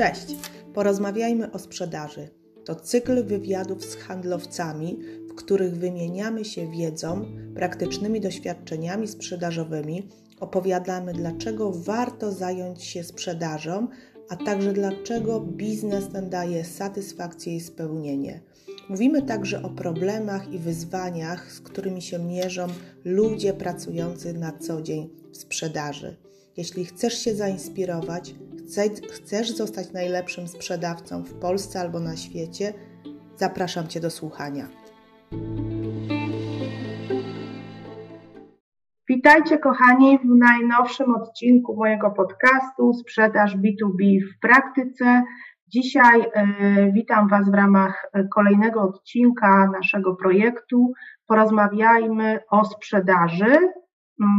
Cześć! Porozmawiajmy o sprzedaży. To cykl wywiadów z handlowcami, w których wymieniamy się wiedzą, praktycznymi doświadczeniami sprzedażowymi, opowiadamy, dlaczego warto zająć się sprzedażą, a także dlaczego biznes ten daje satysfakcję i spełnienie. Mówimy także o problemach i wyzwaniach, z którymi się mierzą ludzie pracujący na co dzień w sprzedaży. Jeśli chcesz się zainspirować, chcesz zostać najlepszym sprzedawcą w Polsce albo na świecie, zapraszam Cię do słuchania. Witajcie kochani w najnowszym odcinku mojego podcastu Sprzedaż B2B w praktyce. Dzisiaj y, witam Was w ramach kolejnego odcinka naszego projektu. Porozmawiajmy o sprzedaży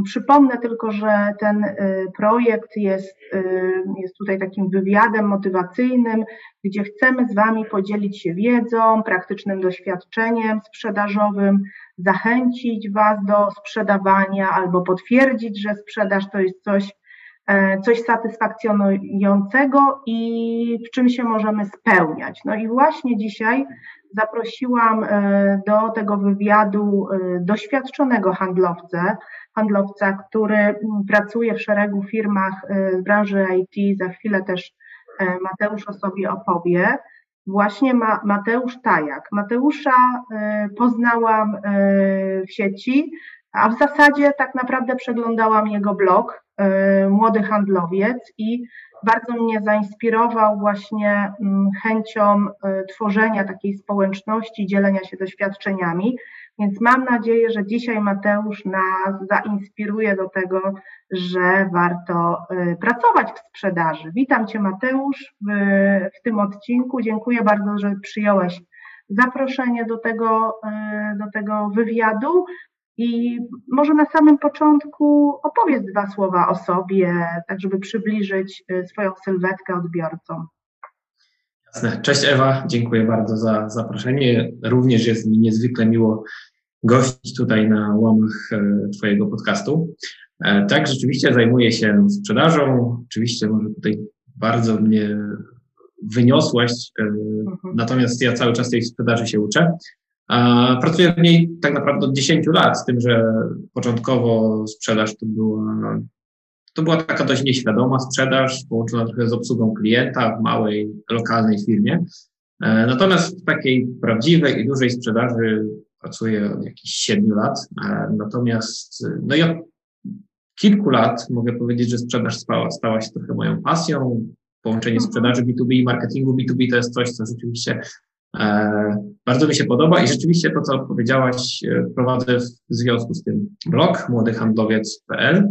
przypomnę tylko, że ten y, projekt jest, y, jest tutaj takim wywiadem motywacyjnym, gdzie chcemy z Wami podzielić się wiedzą, praktycznym doświadczeniem sprzedażowym, zachęcić Was do sprzedawania albo potwierdzić, że sprzedaż to jest coś, e, coś satysfakcjonującego i w czym się możemy spełniać. No i właśnie dzisiaj zaprosiłam e, do tego wywiadu e, doświadczonego handlowcę, handlowca, który mm, pracuje w szeregu firmach y, z branży IT. Za chwilę też Mateusz o sobie opowie. Właśnie ma, Mateusz Tajak. Mateusza poznałam w sieci, a w zasadzie tak naprawdę przeglądałam jego blog Młody Handlowiec i bardzo mnie zainspirował właśnie mm, chęcią tworzenia takiej społeczności, dzielenia się doświadczeniami. Więc mam nadzieję, że dzisiaj Mateusz nas zainspiruje do tego, że warto y, pracować w sprzedaży. Witam Cię Mateusz w, w tym odcinku. Dziękuję bardzo, że przyjąłeś zaproszenie do tego, y, do tego wywiadu. I może na samym początku opowiedz dwa słowa o sobie, tak żeby przybliżyć y, swoją sylwetkę odbiorcom. Cześć Ewa, dziękuję bardzo za zaproszenie. Również jest mi niezwykle miło gościć tutaj na łamach e, Twojego podcastu. E, tak, rzeczywiście zajmuję się sprzedażą. Oczywiście może tutaj bardzo mnie wyniosłaś, e, mhm. natomiast ja cały czas tej sprzedaży się uczę. Pracuję w niej tak naprawdę od 10 lat, z tym, że początkowo sprzedaż to była, to była taka dość nieświadoma sprzedaż, połączona trochę z obsługą klienta w małej, lokalnej firmie. Natomiast w takiej prawdziwej i dużej sprzedaży pracuję od jakichś siedmiu lat. E, natomiast no ja kilku lat mogę powiedzieć, że sprzedaż stała, stała się trochę moją pasją. Połączenie mhm. sprzedaży B2B i marketingu B2B to jest coś, co rzeczywiście e, bardzo mi się podoba i rzeczywiście to, co powiedziałaś, e, prowadzę w związku z tym blog młodyhandlowiec.pl.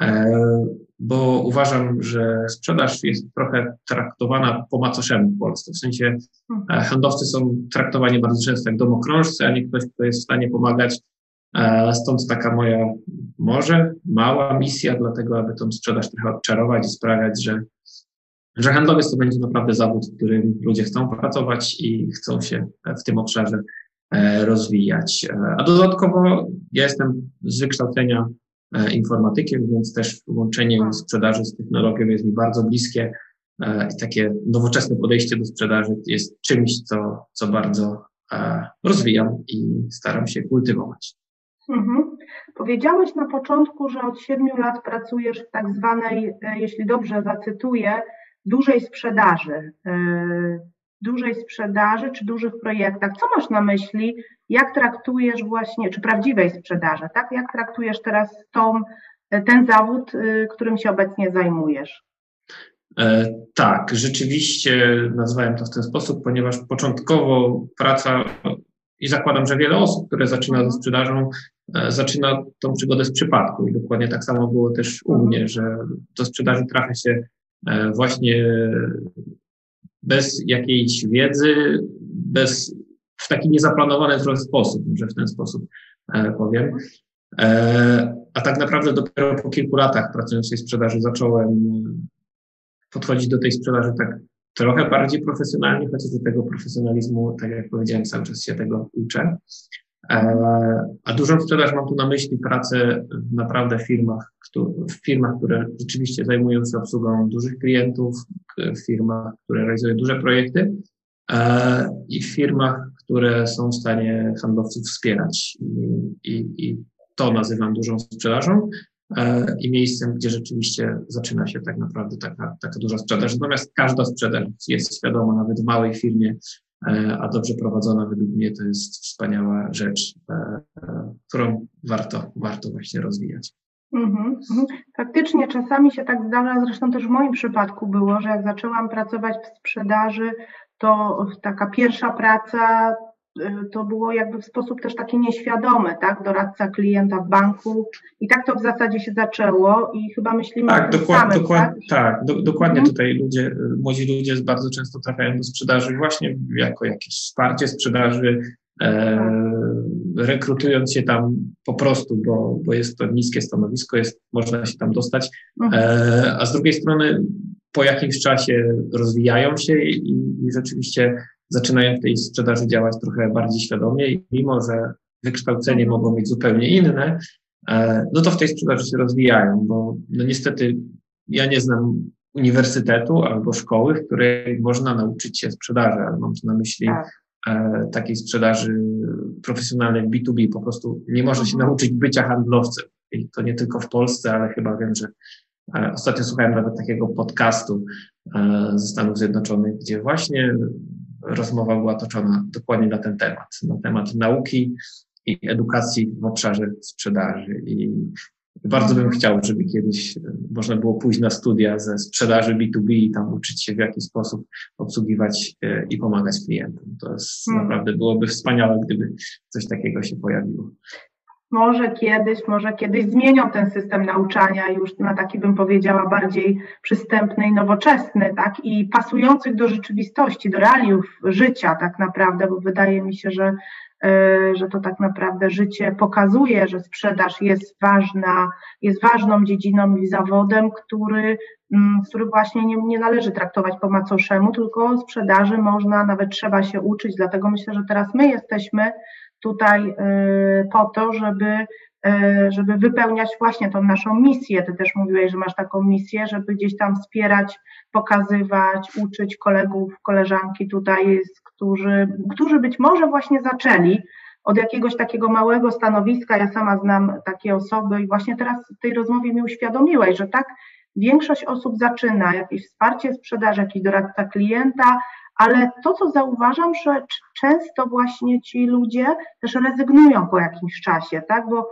E, bo uważam, że sprzedaż jest trochę traktowana po macoszemu w Polsce. W sensie mhm. handlowcy są traktowani bardzo często jak domokrążcy, a nie ktoś, kto jest w stanie pomagać. E, stąd taka moja może mała misja, dlatego aby tą sprzedaż trochę odczarować i sprawiać, że, że handlowiec to będzie naprawdę zawód, w którym ludzie chcą pracować i chcą się w tym obszarze e, rozwijać. A dodatkowo ja jestem z wykształcenia E, informatykiem, więc też łączenie tak. sprzedaży z technologią jest mi bardzo bliskie e, i takie nowoczesne podejście do sprzedaży jest czymś, co, co bardzo e, rozwijam i staram się kultywować. Mhm. Powiedziałeś na początku, że od siedmiu lat pracujesz w tak zwanej, jeśli dobrze zacytuję, dużej sprzedaży dużej sprzedaży czy dużych projektach. Co masz na myśli? Jak traktujesz właśnie, czy prawdziwej sprzedaży, tak? Jak traktujesz teraz tą, ten zawód, y, którym się obecnie zajmujesz? E, tak, rzeczywiście nazwałem to w ten sposób, ponieważ początkowo praca i zakładam, że wiele osób, które zaczyna ze mhm. sprzedażą, e, zaczyna tą przygodę z przypadku. I dokładnie tak samo było też u mhm. mnie, że do sprzedaży trafia się e, właśnie bez jakiejś wiedzy, bez, w taki niezaplanowany trochę sposób, że w ten sposób e, powiem. E, a tak naprawdę dopiero po kilku latach pracując w tej sprzedaży zacząłem podchodzić do tej sprzedaży tak trochę bardziej profesjonalnie, chociaż do tego profesjonalizmu, tak jak powiedziałem, cały czas się tego uczę. A dużą sprzedaż mam tu na myśli pracę w naprawdę firmach, w firmach, które rzeczywiście zajmują się obsługą dużych klientów, w firmach, które realizują duże projekty i w firmach, które są w stanie handlowców wspierać. I, i, i to nazywam dużą sprzedażą i miejscem, gdzie rzeczywiście zaczyna się tak naprawdę taka, taka duża sprzedaż. Natomiast każda sprzedaż jest świadoma, nawet w małej firmie, E, a dobrze prowadzona według mnie to jest wspaniała rzecz, e, e, którą warto, warto właśnie rozwijać. Mhm, mhm. Faktycznie czasami się tak zdarza, zresztą też w moim przypadku było, że jak zaczęłam pracować w sprzedaży, to taka pierwsza praca to było jakby w sposób też taki nieświadomy, tak? Doradca klienta w banku i tak to w zasadzie się zaczęło i chyba myślimy tak, o tym dokład, samym, dokład, tak? tak do, dokładnie mhm. tutaj ludzie, młodzi ludzie bardzo często trafiają do sprzedaży właśnie jako jakieś wsparcie sprzedaży. Rekrutując się tam po prostu, bo, bo jest to niskie stanowisko, jest, można się tam dostać, mhm. e, a z drugiej strony po jakimś czasie rozwijają się i, i rzeczywiście zaczynają w tej sprzedaży działać trochę bardziej świadomie i mimo, że wykształcenie mhm. mogą mieć zupełnie inne, e, no to w tej sprzedaży się rozwijają, bo no niestety ja nie znam uniwersytetu albo szkoły, w której można nauczyć się sprzedaży, ale mam tu na myśli tak. E, takiej sprzedaży profesjonalnej B2B, po prostu nie można się nauczyć bycia handlowcem. I to nie tylko w Polsce, ale chyba wiem, że e, ostatnio słuchałem nawet takiego podcastu ze Stanów Zjednoczonych, gdzie właśnie rozmowa była toczona dokładnie na ten temat, na temat nauki i edukacji w obszarze sprzedaży. I bardzo bym mhm. chciał, żeby kiedyś e, można było pójść na studia ze sprzedaży B2B i tam uczyć się w jaki sposób obsługiwać e, i pomagać klientom. To jest hmm. naprawdę byłoby wspaniałe, gdyby coś takiego się pojawiło może kiedyś, może kiedyś zmienią ten system nauczania już na taki bym powiedziała bardziej przystępny i nowoczesny, tak, i pasujący do rzeczywistości, do realiów życia tak naprawdę, bo wydaje mi się, że, że to tak naprawdę życie pokazuje, że sprzedaż jest ważna, jest ważną dziedziną i zawodem, który, mm, który właśnie nie, nie należy traktować po macoszemu, tylko sprzedaży można, nawet trzeba się uczyć, dlatego myślę, że teraz my jesteśmy tutaj y, po to, żeby, żeby wypełniać właśnie tą naszą misję. Ty też mówiłeś, że masz taką misję, żeby gdzieś tam wspierać, pokazywać, uczyć kolegów, koleżanki tutaj, którzy, którzy być może właśnie zaczęli od jakiegoś takiego małego stanowiska. Ja sama znam takie osoby i właśnie teraz w tej rozmowie mi uświadomiłeś, że tak większość osób zaczyna jakieś wsparcie sprzedaży, jakiś doradca klienta, ale to, co zauważam, że często właśnie ci ludzie też rezygnują po jakimś czasie, tak, bo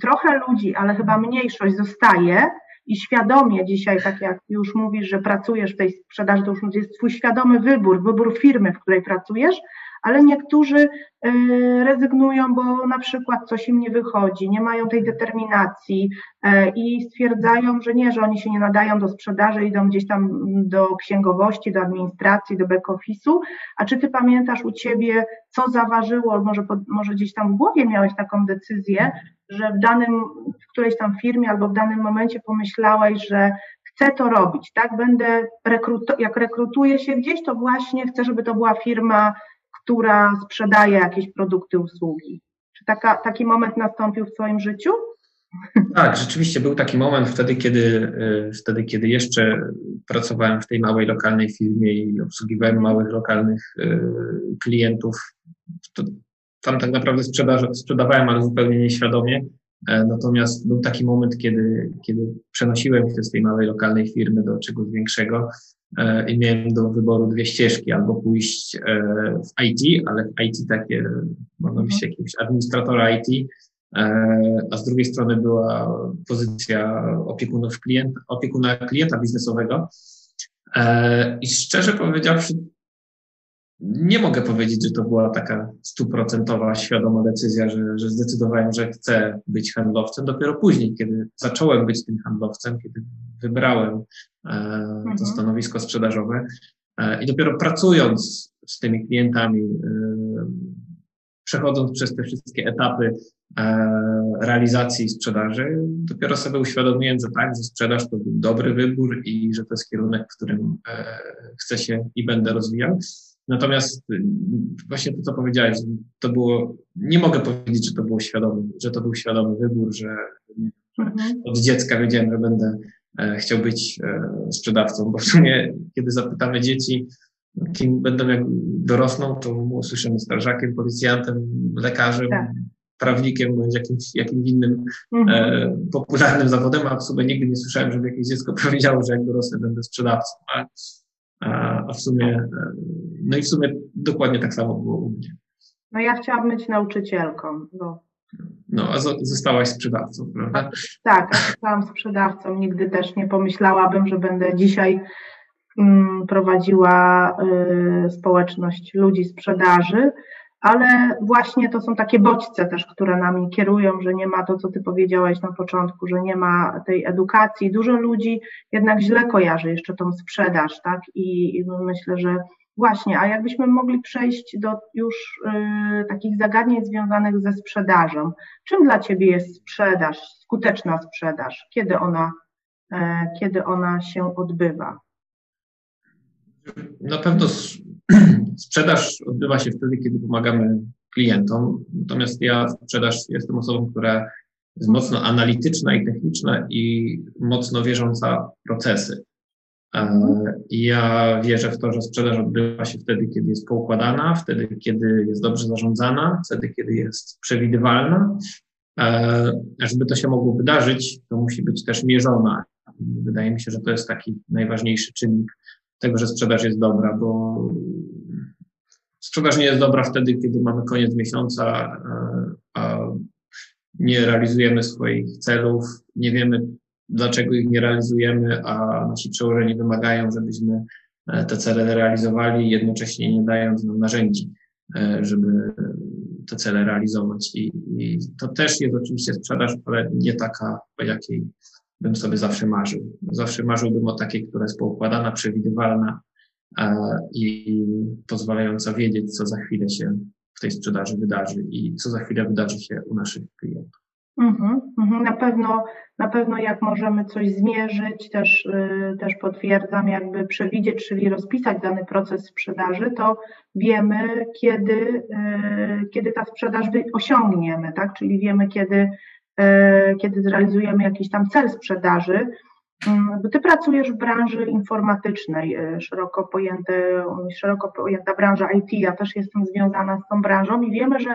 trochę ludzi, ale chyba mniejszość zostaje i świadomie dzisiaj, tak jak już mówisz, że pracujesz w tej sprzedaży, to już jest twój świadomy wybór, wybór firmy, w której pracujesz, ale niektórzy y, rezygnują, bo na przykład coś im nie wychodzi, nie mają tej determinacji y, i stwierdzają, że nie, że oni się nie nadają do sprzedaży, idą gdzieś tam do księgowości, do administracji, do back-office'u. A czy ty pamiętasz u ciebie, co zaważyło, może, może gdzieś tam w głowie miałeś taką decyzję, że w danym, w którejś tam firmie albo w danym momencie pomyślałeś, że chcę to robić, tak? Będę jak rekrutuję się gdzieś, to właśnie chcę, żeby to była firma która sprzedaje jakieś produkty, usługi. Czy taka, taki moment nastąpił w Twoim życiu? Tak, rzeczywiście był taki moment wtedy, kiedy, e, wtedy, kiedy jeszcze pracowałem w tej małej lokalnej firmie i obsługiwałem małych lokalnych e, klientów. Tam tak naprawdę sprzedawałem, ale zupełnie nieświadomie. E, natomiast był taki moment, kiedy, kiedy przenosiłem się z tej małej lokalnej firmy do czegoś większego i miałem do wyboru dwie ścieżki, albo pójść e, w IT, ale w IT takie, można być mhm. jakiegoś administratora IT, e, a z drugiej strony była pozycja opiekunów klient, opiekuna klienta biznesowego. I szczerze powiedziawszy, nie mogę powiedzieć, że to była taka stuprocentowa, świadoma decyzja, że, że zdecydowałem, że chcę być handlowcem. Dopiero później, kiedy zacząłem być tym handlowcem, kiedy wybrałem e, to mhm. stanowisko sprzedażowe e, i dopiero pracując z tymi klientami, e, przechodząc przez te wszystkie etapy e, realizacji sprzedaży, dopiero sobie uświadomiłem, że tak, że sprzedaż to był dobry wybór i że to jest kierunek, w którym e, chcę się i będę rozwijał. Natomiast y, właśnie to, co powiedziałeś, to było, nie mogę powiedzieć, że to było świadomy, że to był świadomy wybór, że mhm. od dziecka wiedziałem, że będę e, chciał być e, sprzedawcą, bo w sumie, kiedy zapytamy dzieci, kim będą jak dorosną, to usłyszymy strażakiem, policjantem, lekarzem, tak. prawnikiem bądź jakimś, jakimś innym mhm. e, popularnym zawodem, a w sumie nigdy nie słyszałem, żeby jakieś dziecko powiedziało, że jak dorosnę będę sprzedawcą. A, a, w sumie, e, no i w sumie dokładnie tak samo było u mnie. No ja chciałam być nauczycielką, bo no, a zostałaś sprzedawcą, prawda? Tak, zostałam sprzedawcą. Nigdy też nie pomyślałabym, że będę dzisiaj Mm, prowadziła y, społeczność ludzi sprzedaży, ale właśnie to są takie bodźce też, które nami kierują, że nie ma to, co ty powiedziałeś na początku, że nie ma tej edukacji. Dużo ludzi jednak źle kojarzy jeszcze tą sprzedaż, tak? I myślę, że właśnie, a jakbyśmy mogli przejść do już y, takich zagadnień związanych ze sprzedażą. Czym dla ciebie jest sprzedaż, skuteczna sprzedaż? Kiedy ona, y, kiedy ona się odbywa? Na pewno sprzedaż odbywa się wtedy, kiedy pomagamy klientom. Natomiast ja sprzedaż jestem osobą, która jest mocno analityczna i techniczna i mocno wierząca w procesy. E, ja wierzę w to, że sprzedaż odbywa się wtedy, kiedy jest poukładana, wtedy, kiedy jest dobrze zarządzana, wtedy, kiedy jest przewidywalna. E, żeby to się mogło wydarzyć, to musi być też mierzona. Wydaje mi się, że to jest taki najważniejszy czynnik tego, że sprzedaż jest dobra, bo sprzedaż nie jest dobra wtedy, kiedy mamy koniec miesiąca, e, a nie realizujemy swoich celów, nie wiemy, dlaczego ich nie realizujemy, a nasi przełożeni wymagają, żebyśmy e, te cele realizowali, jednocześnie nie dając nam narzędzi, e, żeby te cele realizować. I, I, to też jest oczywiście sprzedaż, ale nie taka, o jakiej bym sobie zawsze marzył. Zawsze marzyłbym o takiej, która jest poukładana, przewidywalna e, i pozwalająca wiedzieć, co za chwilę się w tej sprzedaży wydarzy i co za chwilę wydarzy się u naszych klientów. Mhm, mhm. Na pewno, na pewno jak możemy coś zmierzyć, też, y, też potwierdzam, jakby przewidzieć, czyli rozpisać dany proces sprzedaży, to wiemy, kiedy, y, kiedy ta sprzedaż osiągniemy, tak? Czyli wiemy, kiedy E, kiedy zrealizujemy jakiś tam cel sprzedaży, mm, bo ty pracujesz w branży informatycznej, szeroko, pojęte, szeroko pojęta branża IT, ja też jestem związana z tą branżą i wiemy, że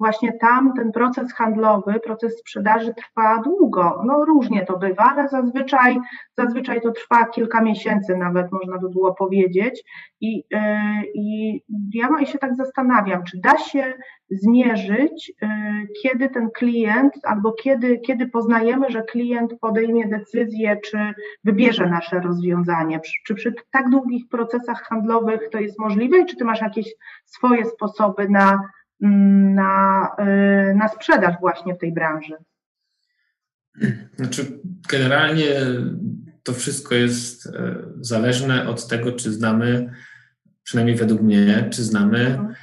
właśnie tam ten proces handlowy, proces sprzedaży trwa długo. No różnie to bywa, ale zazwyczaj, zazwyczaj to trwa kilka miesięcy nawet, można by było powiedzieć. I, yy, i ja się tak zastanawiam, czy da się zmierzyć, yy, kiedy ten klient, albo kiedy, kiedy poznajemy, że klient podejmie decyzję, czy wybierze nasze rozwiązanie. Czy przy tak długich procesach handlowych to jest możliwe czy ty masz jakieś swoje sposoby na na, y, na sprzedaż właśnie w tej branży? Znaczy, generalnie to wszystko jest e, zależne od tego, czy znamy, przynajmniej według mnie, czy znamy mhm.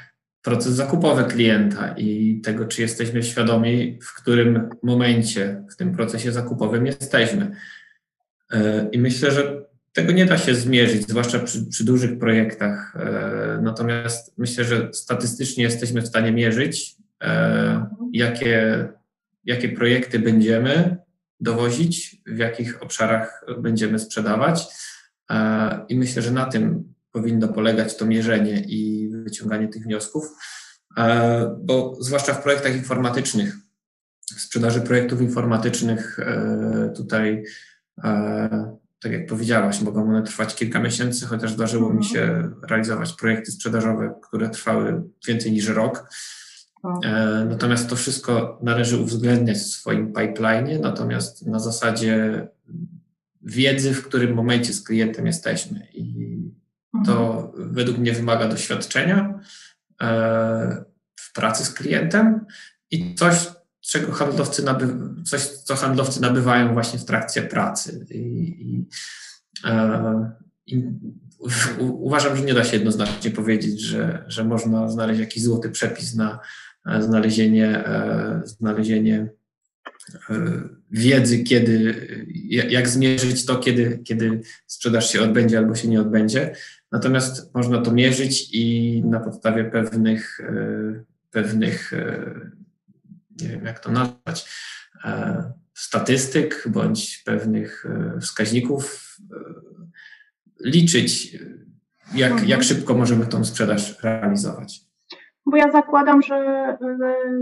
proces zakupowy klienta i tego, czy jesteśmy świadomi, w którym momencie w tym procesie zakupowym jesteśmy. E, I myślę, że tego nie da się zmierzyć, zwłaszcza przy, przy, dużych projektach. E, natomiast myślę, że statystycznie jesteśmy w stanie mierzyć, e, jakie, jakie projekty będziemy dowozić, w jakich obszarach będziemy sprzedawać. E, I myślę, że na tym powinno polegać to mierzenie i wyciąganie tych wniosków, bo zwłaszcza w projektach informatycznych, w sprzedaży projektów informatycznych tutaj tak jak powiedziałaś, mogą one trwać kilka miesięcy, chociaż zdarzyło mi się mhm. realizować projekty sprzedażowe, które trwały więcej niż rok. E, natomiast to wszystko należy uwzględniać w swoim pipeline, natomiast na zasadzie wiedzy, w którym momencie z klientem jesteśmy. I to mhm. według mnie wymaga doświadczenia e, w pracy z klientem i coś, czego handlowcy coś, co handlowcy nabywają właśnie w trakcie pracy. I, i, e, i uważam, że nie da się jednoznacznie powiedzieć, że, że można znaleźć jakiś złoty przepis na e, znalezienie, e, znalezienie wiedzy, kiedy, jak zmierzyć to, kiedy, kiedy sprzedaż się odbędzie albo się nie odbędzie. Natomiast można to mierzyć i na podstawie pewnych, pewnych nie wiem jak to nazwać, statystyk bądź pewnych wskaźników liczyć, jak, mhm. jak szybko możemy tą sprzedaż realizować. Bo ja zakładam, że,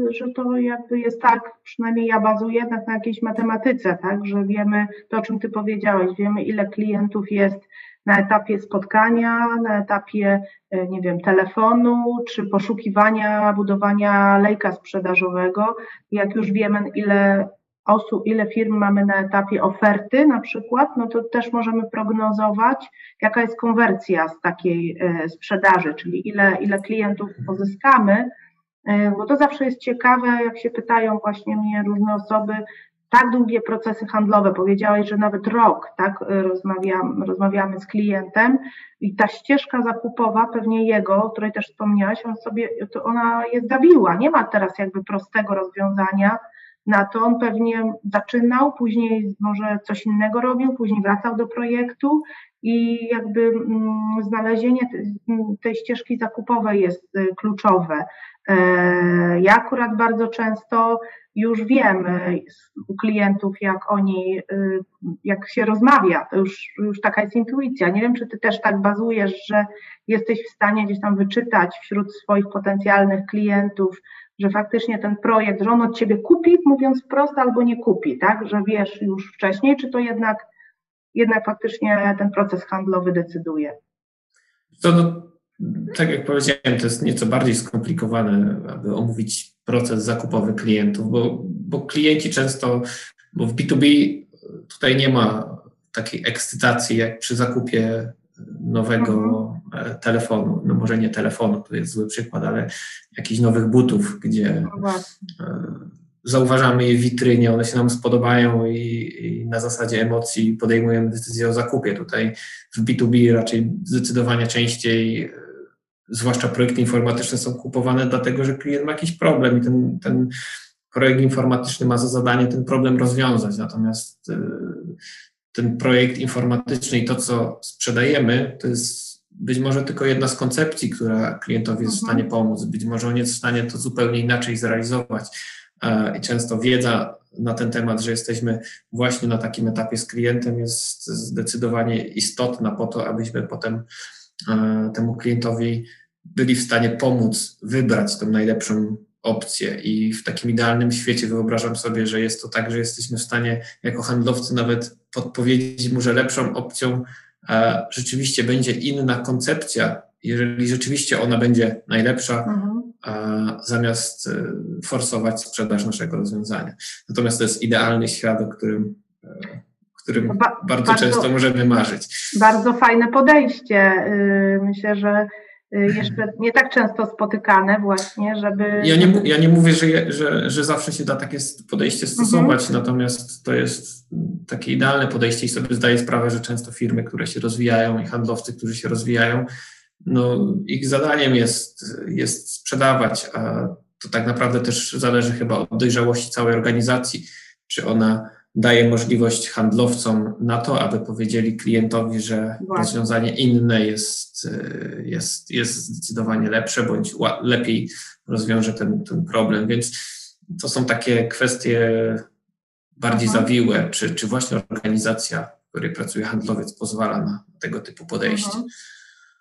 że to jakby jest tak, przynajmniej ja bazuję jednak na jakiejś matematyce, tak, że wiemy to, o czym Ty powiedziałeś, wiemy ile klientów jest na etapie spotkania, na etapie, e, nie wiem, telefonu, czy poszukiwania, budowania lejka sprzedażowego. Jak już wiemy, ile osób, ile firm mamy na etapie oferty na przykład, no to też możemy prognozować, jaka jest konwersja z takiej e, sprzedaży, czyli ile, ile klientów pozyskamy, e, bo to zawsze jest ciekawe, jak się pytają właśnie mnie różne osoby, tak długie procesy handlowe, powiedziałeś, że nawet rok, tak, rozmawiam, rozmawiamy z klientem i ta ścieżka zakupowa, pewnie jego, o której też wspomniałaś, on sobie, ona jest zawiła, nie ma teraz jakby prostego rozwiązania, na to. On pewnie zaczynał, później może coś innego robił, później wracał do projektu i jakby mm, znalezienie tej ścieżki zakupowej jest y, kluczowe. E, ja akurat bardzo często już wiem y, u klientów, jak oni, y, jak się rozmawia, to już, już taka jest intuicja. Nie wiem, czy ty też tak bazujesz, że jesteś w stanie gdzieś tam wyczytać wśród swoich potencjalnych klientów, że faktycznie ten projekt, że on od ciebie kupi, mówiąc wprost, albo nie kupi, tak? Że wiesz już wcześniej, czy to jednak, jednak faktycznie ten proces handlowy decyduje. No, tak jak powiedziałem, to jest nieco bardziej skomplikowane, aby omówić proces zakupowy klientów, bo, bo klienci często, bo w B2B tutaj nie ma takiej ekscytacji jak przy zakupie nowego mhm. Telefonu, no może nie telefonu, to jest zły przykład, ale jakichś nowych butów, gdzie no zauważamy je w witrynie, one się nam spodobają i, i, na zasadzie emocji podejmujemy decyzję o zakupie. Tutaj w B2B raczej zdecydowanie częściej, e, zwłaszcza projekty informatyczne są kupowane dlatego, że klient ma jakiś problem i ten, ten projekt informatyczny ma za zadanie ten problem rozwiązać. Natomiast ten projekt informatyczny i to, co sprzedajemy, to jest być może tylko jedna z koncepcji, która klientowi jest w stanie mhm. pomóc. Być może on jest w stanie to zupełnie inaczej zrealizować. E, I często wiedza na ten temat, że jesteśmy właśnie na takim etapie z klientem, jest zdecydowanie istotna po to, abyśmy potem e, temu klientowi byli w stanie pomóc wybrać tą najlepszą opcję. I w takim idealnym świecie wyobrażam sobie, że jest to tak, że jesteśmy w stanie jako handlowcy nawet podpowiedzieć mu, że lepszą opcją e, rzeczywiście będzie inna koncepcja, jeżeli rzeczywiście ona będzie najlepsza, mhm. Zamiast e, forsować sprzedaż naszego rozwiązania. Natomiast to jest idealny świat, o którym, e, którym ba bardzo, bardzo często możemy marzyć. Bardzo fajne podejście. Y, myślę, że Y, jeszcze nie tak często spotykane właśnie, żeby... Ja nie, ja nie mówię, że, że, że zawsze się da takie podejście stosować, mhm. natomiast to jest takie idealne podejście i sobie zdaję sprawę, że często firmy, które się rozwijają i handlowcy, którzy się rozwijają, no ich zadaniem jest, jest sprzedawać, a to tak naprawdę też zależy chyba od dojrzałości całej organizacji, czy ona daje możliwość handlowcom na to, aby powiedzieli klientowi, że Właśnie. rozwiązanie inne jest, jest, jest zdecydowanie lepsze bądź lepiej rozwiąże ten, ten problem. Więc to są takie kwestie bardziej Aha. zawiłe, czy, czy właśnie organizacja, w której pracuje handlowiec, pozwala na tego typu podejście.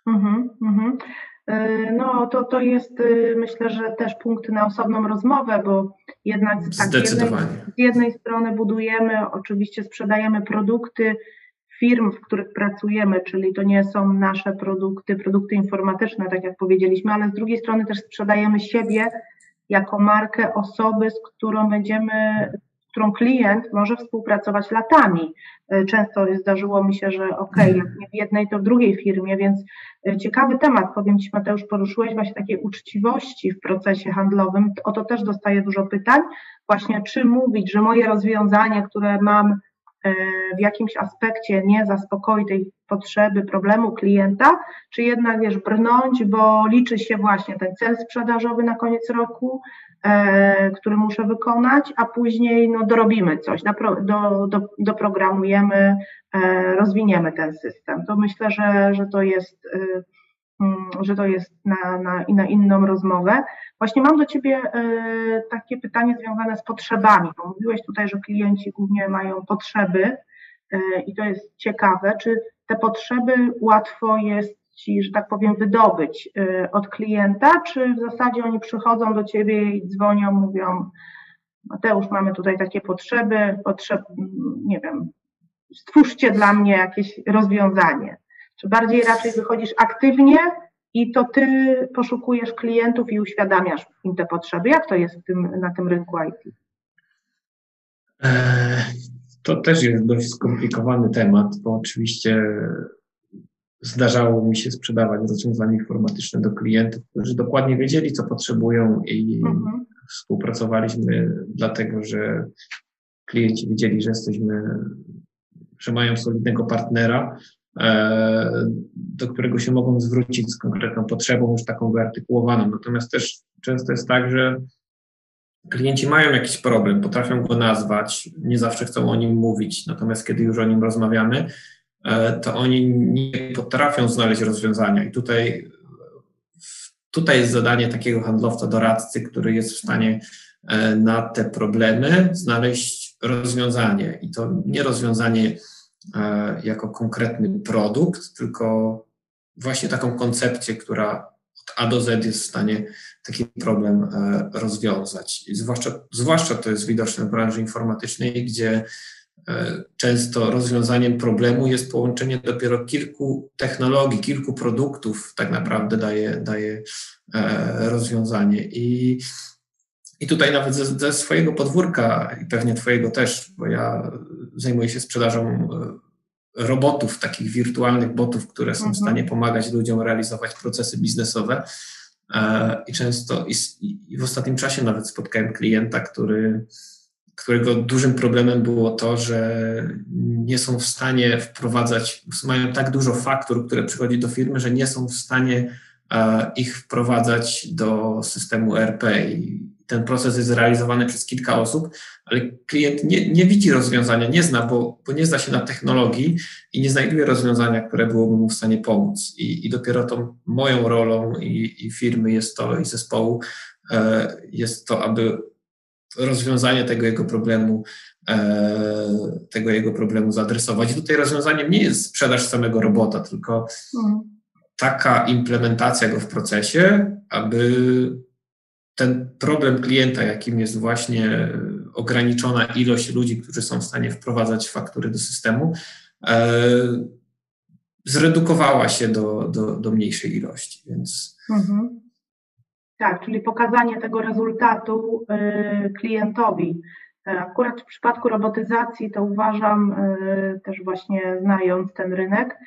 Mhm, mhm. E, no, to, to jest y, myślę, że też punkt na osobną rozmowę, bo jednak tak, z, jednej, z jednej strony budujemy, oczywiście sprzedajemy produkty firm, w których pracujemy, czyli to nie są nasze produkty, produkty informatyczne, tak jak powiedzieliśmy, ale z drugiej strony też sprzedajemy siebie jako markę osoby, z którą będziemy którą klient może współpracować latami. E, często zdarzyło mi się, że ok, jak nie w jednej, to w drugiej firmie, więc e, ciekawy temat, powiem Ci Mateusz, poruszyłeś właśnie takiej uczciwości w procesie handlowym. O to też dostaję dużo pytań. Właśnie czy mówić, że moje rozwiązanie, które mam w jakimś aspekcie nie zaspokoi tej potrzeby, problemu klienta, czy jednak wiesz, brnąć, bo liczy się właśnie ten cel sprzedażowy na koniec roku, e, który muszę wykonać, a później no, dorobimy coś, do, do, doprogramujemy, e, rozwiniemy ten system. To myślę, że, że to jest, mm, że to jest na, na, na inną rozmowę. Właśnie mam do Ciebie takie pytanie związane z potrzebami, bo mówiłeś tutaj, że klienci głównie mają potrzeby i to jest ciekawe, czy te potrzeby łatwo jest ci, że tak powiem, wydobyć y, od klienta, czy w zasadzie oni przychodzą do ciebie i dzwonią, mówią, Mateusz, mamy tutaj takie potrzeby, potrzeb, nie wiem, stwórzcie dla mnie jakieś rozwiązanie. Czy bardziej raczej wychodzisz aktywnie i to ty poszukujesz klientów i uświadamiasz im te potrzeby? Jak to jest tym, na tym rynku IT? E, to też jest dość skomplikowany temat, bo oczywiście zdarzało mi się sprzedawać rozwiązania informatyczne do klientów, którzy dokładnie wiedzieli, co potrzebują i mhm. współpracowaliśmy dlatego, że klienci widzieli, że jesteśmy, że mają solidnego partnera, do którego się mogą zwrócić z konkretną potrzebą, już taką wyartykułowaną. Natomiast też często jest tak, że klienci mają jakiś problem, potrafią go nazwać, nie zawsze chcą o nim mówić, natomiast kiedy już o nim rozmawiamy, E, to oni nie potrafią znaleźć rozwiązania. I tutaj, tutaj jest zadanie takiego handlowca, doradcy, który jest w stanie e, na te problemy znaleźć rozwiązanie. I to nie rozwiązanie e, jako konkretny produkt, tylko właśnie taką koncepcję, która od A do Z jest w stanie taki problem rozwiązać. I zwłaszcza, zwłaszcza to jest widoczne w branży informatycznej, gdzie E, często rozwiązaniem problemu jest połączenie dopiero kilku technologii, kilku produktów, tak naprawdę daje, daje e, rozwiązanie. I, i tutaj nawet ze, ze swojego podwórka i pewnie Twojego też, bo ja zajmuję się sprzedażą e, robotów, takich wirtualnych botów, które są w stanie mhm. pomagać ludziom realizować procesy biznesowe. I często, i, i w ostatnim czasie nawet spotkałem klienta, który którego dużym problemem było to, że nie są w stanie wprowadzać, mają tak dużo faktur, które przychodzi do firmy, że nie są w stanie e, ich wprowadzać do systemu RP. I ten proces jest realizowany przez kilka osób, ale klient nie, nie widzi rozwiązania, nie zna, bo, bo nie zna się na technologii i nie znajduje rozwiązania, które byłoby mu w stanie pomóc. I, i dopiero tą moją rolą i, i firmy jest to, i zespołu, e, jest to, aby rozwiązanie tego jego problemu, e, tego jego problemu zaadresować. I tutaj rozwiązaniem nie jest sprzedaż samego robota, tylko mhm. taka implementacja go w procesie, aby ten problem klienta, jakim jest właśnie ograniczona ilość ludzi, którzy są w stanie wprowadzać faktury do systemu, e, zredukowała się do, do, do mniejszej ilości. Więc mhm. Tak, czyli pokazanie tego rezultatu y, klientowi. E, akurat w przypadku robotyzacji to uważam, też właśnie znając ten rynek,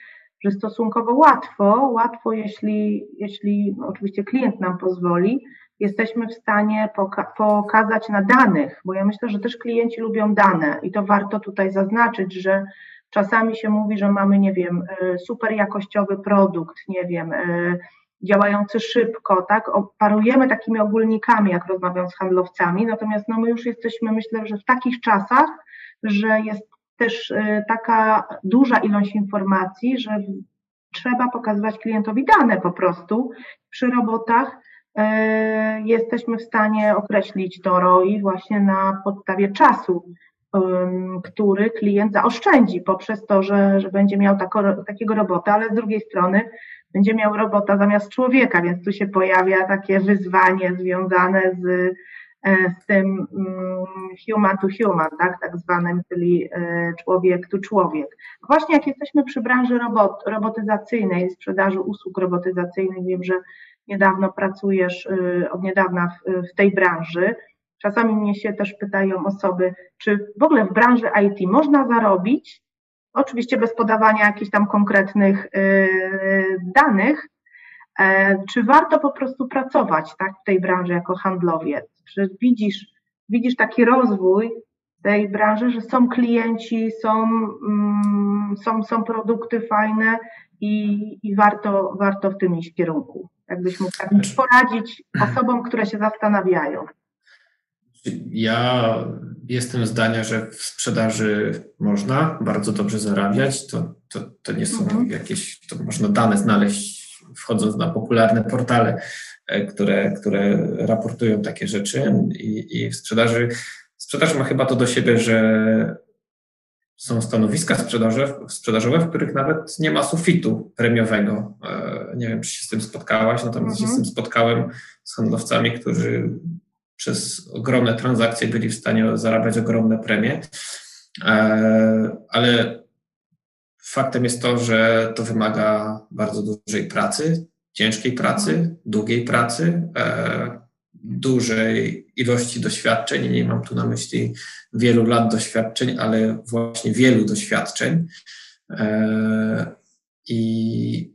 że stosunkowo łatwo, łatwo jeśli, jeśli oczywiście klient nam pozwoli, jesteśmy w stanie poka pokazać na danych, bo ja myślę, że też klienci lubią dane i to warto tutaj zaznaczyć, że czasami się mówi, że mamy, nie wiem, y, super jakościowy produkt, nie wiem, działający szybko, tak? Oparujemy takimi ogólnikami, jak rozmawiam z handlowcami, natomiast no my już jesteśmy, myślę, że w takich czasach, że jest też y, taka duża ilość informacji, że trzeba pokazywać klientowi dane po prostu. Przy robotach jesteśmy w stanie określić to ROI właśnie na podstawie czasu, który klient zaoszczędzi poprzez to, że, że będzie miał tako, takiego robota, ale z drugiej strony będzie miał robota zamiast człowieka, więc tu się pojawia takie wyzwanie związane z, e, z tym mm, human to human, tak, tak zwanym, czyli e, człowiek to człowiek. Właśnie jak jesteśmy przy branży robot, robotyzacyjnej, sprzedaży usług robotyzacyjnych, wiem, że niedawno pracujesz, e, od niedawna w, w tej branży, Czasami mnie się też pytają osoby, czy w ogóle w branży IT można zarobić, oczywiście bez podawania jakichś tam konkretnych y, danych, e, czy warto po prostu pracować tak, w tej branży jako handlowiec? Czy widzisz, widzisz taki rozwój tej branży, że są klienci, są, mm, są, są produkty fajne i, i warto, warto w tym iść kierunku? Jakbyś mógł tak poradzić osobom, które się zastanawiają. Ja jestem zdania, że w sprzedaży można bardzo dobrze zarabiać. To, to, to nie są mhm. jakieś, to można dane znaleźć wchodząc na popularne portale, e, które, które raportują takie rzeczy i, i w sprzedaży, sprzedaż ma chyba to do siebie, że są stanowiska sprzedażowe, sprzedażowe, w których nawet nie ma sufitu premiowego. E, nie wiem, czy się z tym spotkałaś, natomiast mhm. się z tym spotkałem z handlowcami, którzy przez ogromne transakcje byli w stanie zarabiać ogromne premie. E, ale faktem jest to, że to wymaga bardzo dużej pracy, ciężkiej pracy, długiej pracy, e, dużej ilości doświadczeń. Nie mam tu na myśli wielu lat doświadczeń, ale właśnie wielu doświadczeń. E, I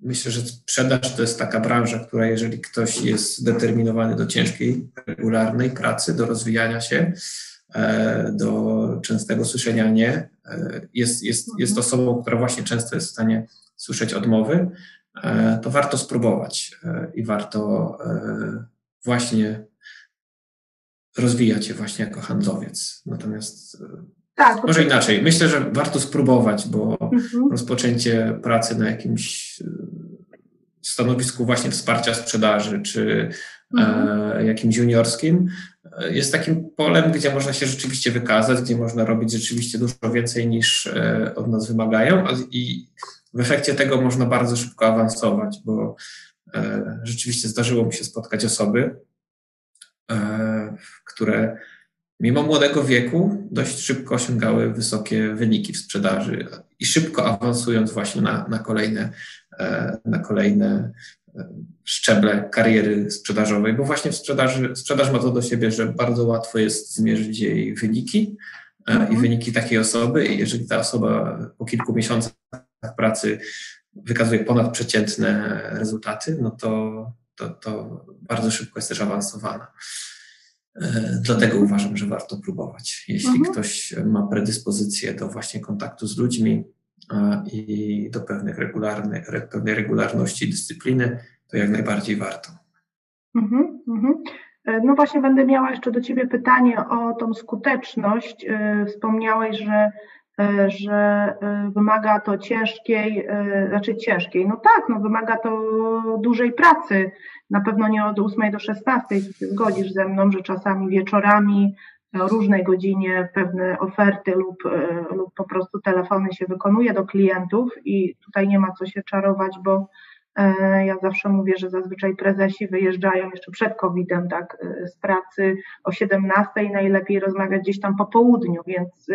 myślę, że sprzedaż to jest taka branża, która jeżeli ktoś jest zdeterminowany do ciężkiej, regularnej pracy, do rozwijania się, e, do częstego słyszenia nie, e, jest, jest, jest osobą, która właśnie często jest w stanie słyszeć odmowy, to warto spróbować i warto właśnie rozwijać się właśnie jako handlowiec. Natomiast tak, może inaczej. Myślę, że warto spróbować, bo mhm. rozpoczęcie pracy na jakimś stanowisku właśnie wsparcia sprzedaży, czy mhm. e, jakimś juniorskim, e, jest takim polem, gdzie można się rzeczywiście wykazać, gdzie można robić rzeczywiście dużo więcej niż e, od nas wymagają i w efekcie tego można bardzo szybko awansować, bo e, rzeczywiście zdarzyło mi się spotkać osoby, e, które mimo młodego wieku dość szybko osiągały wysokie wyniki w sprzedaży i szybko awansując właśnie na, na kolejne E, na kolejne e, szczeble kariery sprzedażowej, bo właśnie w sprzedaży, sprzedaż ma to do siebie, że bardzo łatwo jest zmierzyć jej wyniki e, mhm. i wyniki takiej osoby. I jeżeli ta osoba po kilku miesiącach pracy wykazuje ponadprzeciętne rezultaty, no to, to, to bardzo szybko jest też awansowana. Dlatego uważam, że warto próbować. Jeśli mhm. ktoś ma predyspozycję do właśnie kontaktu z ludźmi, i do pewnych regularnych, pewnej regularności dyscypliny, to jak najbardziej warto. Mhm, mhm. E, no właśnie będę miała jeszcze do Ciebie pytanie o tą skuteczność. E, wspomniałeś, że, e, że wymaga to ciężkiej, znaczy ciężkiej. No tak, no wymaga to dużej pracy. Na pewno nie od 8 do 16, ty się zgodzisz ze mną, że czasami wieczorami o różnej godzinie pewne oferty lub, e, lub po prostu telefony się wykonuje do klientów i tutaj nie ma co się czarować, bo e, ja zawsze mówię, że zazwyczaj prezesi wyjeżdżają jeszcze przed COVID-em, tak, e, z pracy o 17 najlepiej rozmawiać gdzieś tam po południu, więc,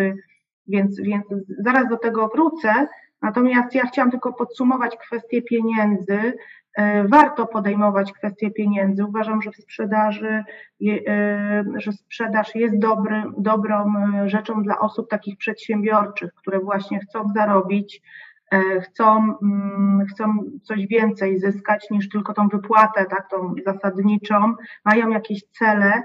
więc, więc zaraz do tego wrócę. Natomiast ja chciałam tylko podsumować kwestię pieniędzy. E, warto podejmować kwestie pieniędzy. Uważam, że w sprzedaży, e, że sprzedaż jest dobrą e, rzeczą dla osób takich przedsiębiorczych, które właśnie chcą zarobić, chcą, mm, chcą coś więcej zyskać niż tylko tą wypłatę, tak, tą zasadniczą, mają jakieś cele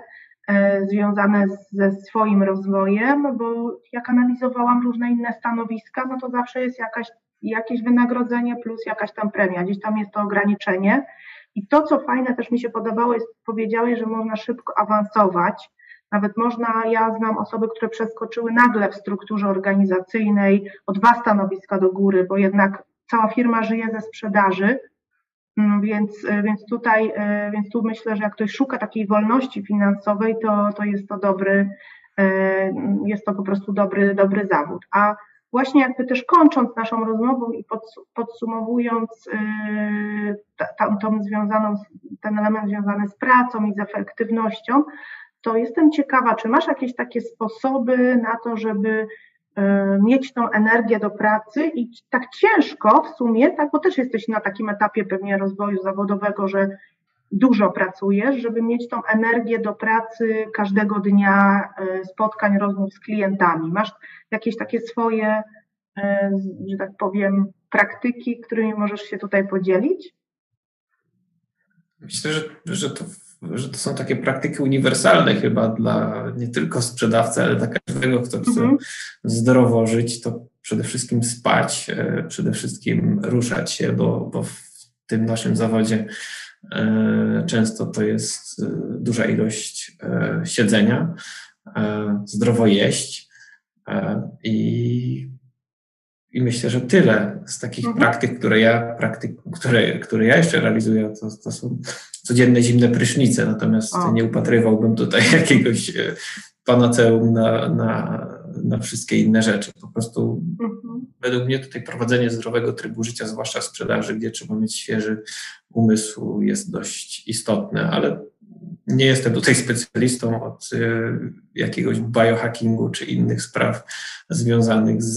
związane ze swoim rozwojem, bo jak analizowałam różne inne stanowiska, no to zawsze jest jakaś jakieś wynagrodzenie plus jakaś tam premia, gdzieś tam jest to ograniczenie. I to, co fajne też mi się podobało, jest, powiedziałeś, że można szybko awansować. Nawet można, ja znam osoby, które przeskoczyły nagle w strukturze organizacyjnej o dwa stanowiska do góry, bo jednak cała firma żyje ze sprzedaży, więc, więc, tutaj, e, więc tu myślę, że jak ktoś szuka takiej wolności finansowej, to, to jest to dobry, e, jest to po prostu dobry, dobry zawód. A właśnie jakby też kończąc naszą rozmową i podsumowując tą związaną, ten element związany z pracą i z efektywnością, to jestem ciekawa, czy masz jakieś takie sposoby na to, żeby mieć tą energię do pracy i tak ciężko w sumie, tak, bo też jesteś na takim etapie pewnie rozwoju zawodowego, że dużo pracujesz, żeby mieć tą energię do pracy każdego dnia, e, spotkań, rozmów z klientami. Masz jakieś takie swoje, e, że tak powiem, praktyki, którymi możesz się tutaj podzielić? Myślę, że, że, to, że to są takie praktyki uniwersalne chyba dla nie tylko sprzedawcy, ale dla każdego, kto chce mhm. zdrowo żyć, to przede wszystkim spać, e, przede wszystkim ruszać się, bo, bo w tym naszym zawodzie Często to jest duża ilość siedzenia, zdrowo jeść i i myślę, że tyle z takich mhm. praktyk, które ja, praktyk, które, które ja jeszcze realizuję, to, to są codzienne zimne prysznice, natomiast o. nie upatrywałbym tutaj jakiegoś e, panaceum na, na, na wszystkie inne rzeczy. Po prostu mhm. według mnie tutaj prowadzenie zdrowego trybu życia, zwłaszcza w sprzedaży, gdzie trzeba mieć świeży umysł, jest dość istotne, ale nie jestem tutaj specjalistą od e, jakiegoś biohackingu czy innych spraw związanych z,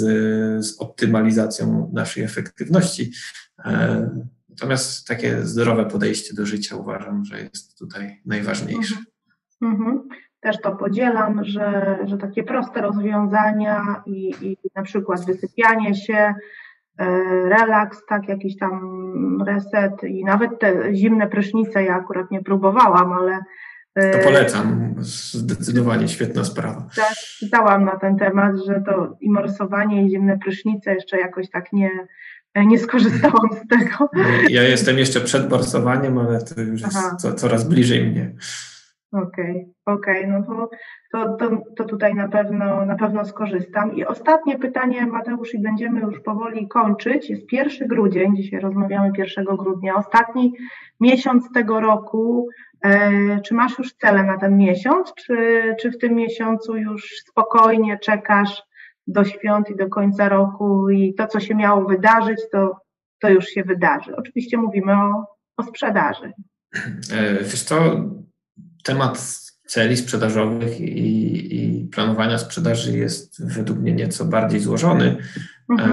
z optymalizacją naszej efektywności. E, natomiast takie zdrowe podejście do życia uważam, że jest tutaj najważniejsze. Mhm. mhm. Też to podzielam, że, że takie proste rozwiązania i, i na przykład wysypianie się, relaks, tak, jakiś tam reset i nawet te zimne prysznice ja akurat nie próbowałam, ale to polecam, zdecydowanie świetna sprawa. Czytałam na ten temat, że to i morsowanie, i zimne prysznice jeszcze jakoś tak nie, nie skorzystałam z tego. Ja jestem jeszcze przed morsowaniem, ale to już jest co, coraz bliżej mnie. Okej, okay, okej, okay. no to, to, to, tutaj na pewno, na pewno skorzystam. I ostatnie pytanie, Mateusz, i będziemy już powoli kończyć. Jest 1 grudzień, dzisiaj rozmawiamy 1 grudnia, ostatni miesiąc tego roku. E, czy masz już cele na ten miesiąc, czy, czy w tym miesiącu już spokojnie czekasz do świąt i do końca roku i to, co się miało wydarzyć, to, to już się wydarzy? Oczywiście mówimy o, o sprzedaży. E, wiesz co, temat celi sprzedażowych i, i, planowania sprzedaży jest według mnie nieco bardziej złożony, mhm.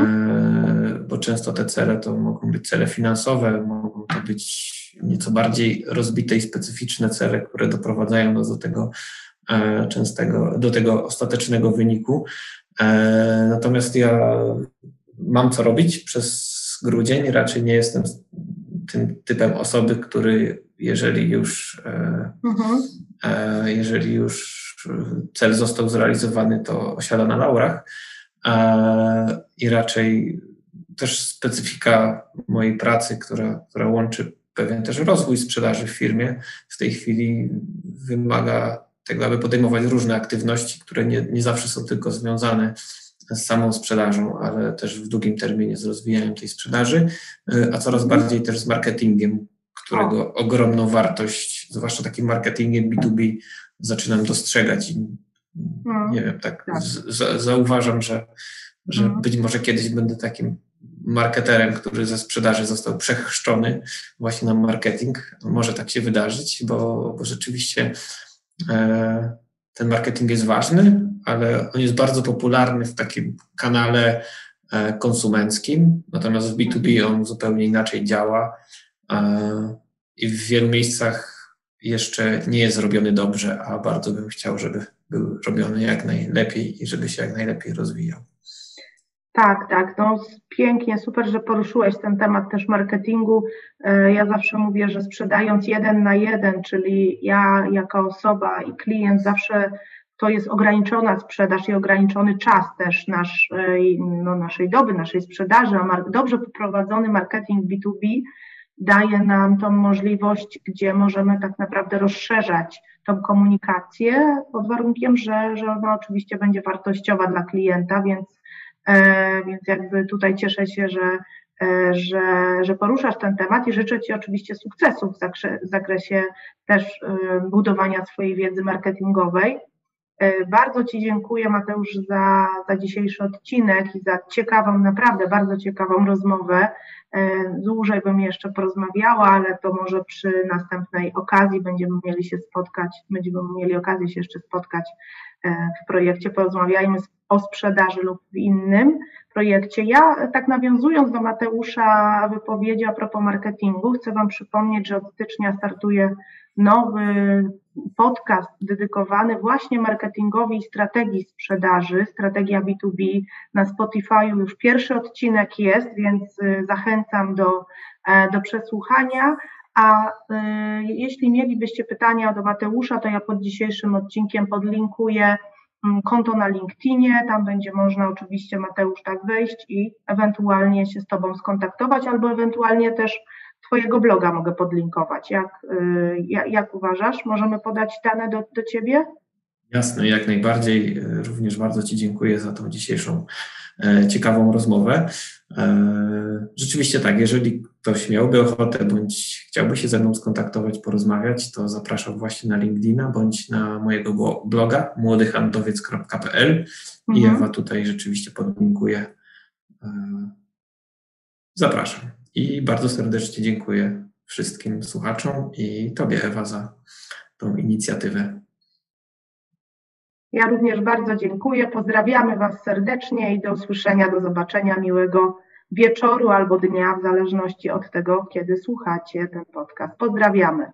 e, bo często te cele to mogą być cele finansowe, mogą to być nieco bardziej rozbite i specyficzne cele, które doprowadzają nas do tego e, częstego, do tego ostatecznego wyniku. E, natomiast ja mam co robić przez grudzień, raczej nie jestem tym typem osoby, który jeżeli już, e, mhm. jeżeli już cel został zrealizowany, to osiada na laurach i raczej też specyfika mojej pracy, która, która łączy pewien też rozwój sprzedaży w firmie w tej chwili wymaga tego, aby podejmować różne aktywności, które nie, nie zawsze są tylko związane z samą sprzedażą, ale też w długim terminie z rozwijaniem tej sprzedaży, a coraz bardziej też z marketingiem, którego o. ogromną wartość, zwłaszcza takim marketingiem B2B, zaczynam dostrzegać i hmm. nie wiem, tak, tak. Z, zauważam, że, że hmm. być może kiedyś będę takim marketerem, który ze sprzedaży został przechrzczony właśnie na marketing. Może tak się wydarzyć, bo, bo rzeczywiście e, ten marketing jest ważny, ale on jest bardzo popularny w takim kanale e, konsumenckim, natomiast w B2B on zupełnie inaczej działa i w wielu miejscach jeszcze nie jest robiony dobrze, a bardzo bym chciał, żeby był robiony jak najlepiej i żeby się jak najlepiej rozwijał. Tak, tak. No, pięknie, super, że poruszyłeś ten temat też marketingu. E, ja zawsze mówię, że sprzedając jeden na jeden, czyli ja jako osoba i klient zawsze to jest ograniczona sprzedaż i ograniczony czas też nasz, e, no, naszej doby, naszej sprzedaży, a dobrze poprowadzony marketing B2B daje nam tą możliwość, gdzie możemy tak naprawdę rozszerzać tą komunikację pod warunkiem, że, że ona oczywiście będzie wartościowa dla klienta, więc E, więc jakby tutaj cieszę się, że, e, że, że poruszasz ten temat i życzę Ci oczywiście sukcesów w zakresie też e, budowania swojej wiedzy marketingowej. Bardzo Ci dziękuję, Mateusz, za, za dzisiejszy odcinek i za ciekawą, naprawdę bardzo ciekawą rozmowę. Dłużej bym jeszcze porozmawiała, ale to może przy następnej okazji będziemy mieli się spotkać, będziemy mieli okazję się jeszcze spotkać w projekcie Porozmawiajmy o sprzedaży lub w innym projekcie. Ja tak nawiązując do Mateusza wypowiedzi a propos marketingu, chcę Wam przypomnieć, że od stycznia startuje nowy podcast dedykowany właśnie marketingowi i strategii sprzedaży, strategia B2B. Na Spotify już pierwszy odcinek jest, więc y, zachęcam do, e, do przesłuchania. A y, jeśli mielibyście pytania do Mateusza, to ja pod dzisiejszym odcinkiem podlinkuję Mm, konto na LinkedInie, tam będzie można oczywiście Mateusz tak wejść i ewentualnie się z Tobą skontaktować, albo ewentualnie też Twojego bloga mogę podlinkować. Jak, jak, jak uważasz? Możemy podać dane do, do Ciebie? Jasne, jak najbardziej. Również bardzo Ci dziękuję za tą dzisiejszą E, ciekawą rozmowę. E, rzeczywiście tak, jeżeli ktoś miałby ochotę bądź chciałby się ze mną skontaktować, porozmawiać, to zapraszam właśnie na LinkedIna bądź na mojego bloga młodyhandlowiec.pl i mhm. Ewa tutaj rzeczywiście podlinkuję. E, zapraszam i bardzo serdecznie dziękuję wszystkim słuchaczom i Tobie Ewa za tą inicjatywę. Ja również bardzo dziękuję. Pozdrawiamy Was serdecznie i do usłyszenia, do zobaczenia. Miłego wieczoru albo dnia, w zależności od tego, kiedy słuchacie ten podcast. Pozdrawiamy.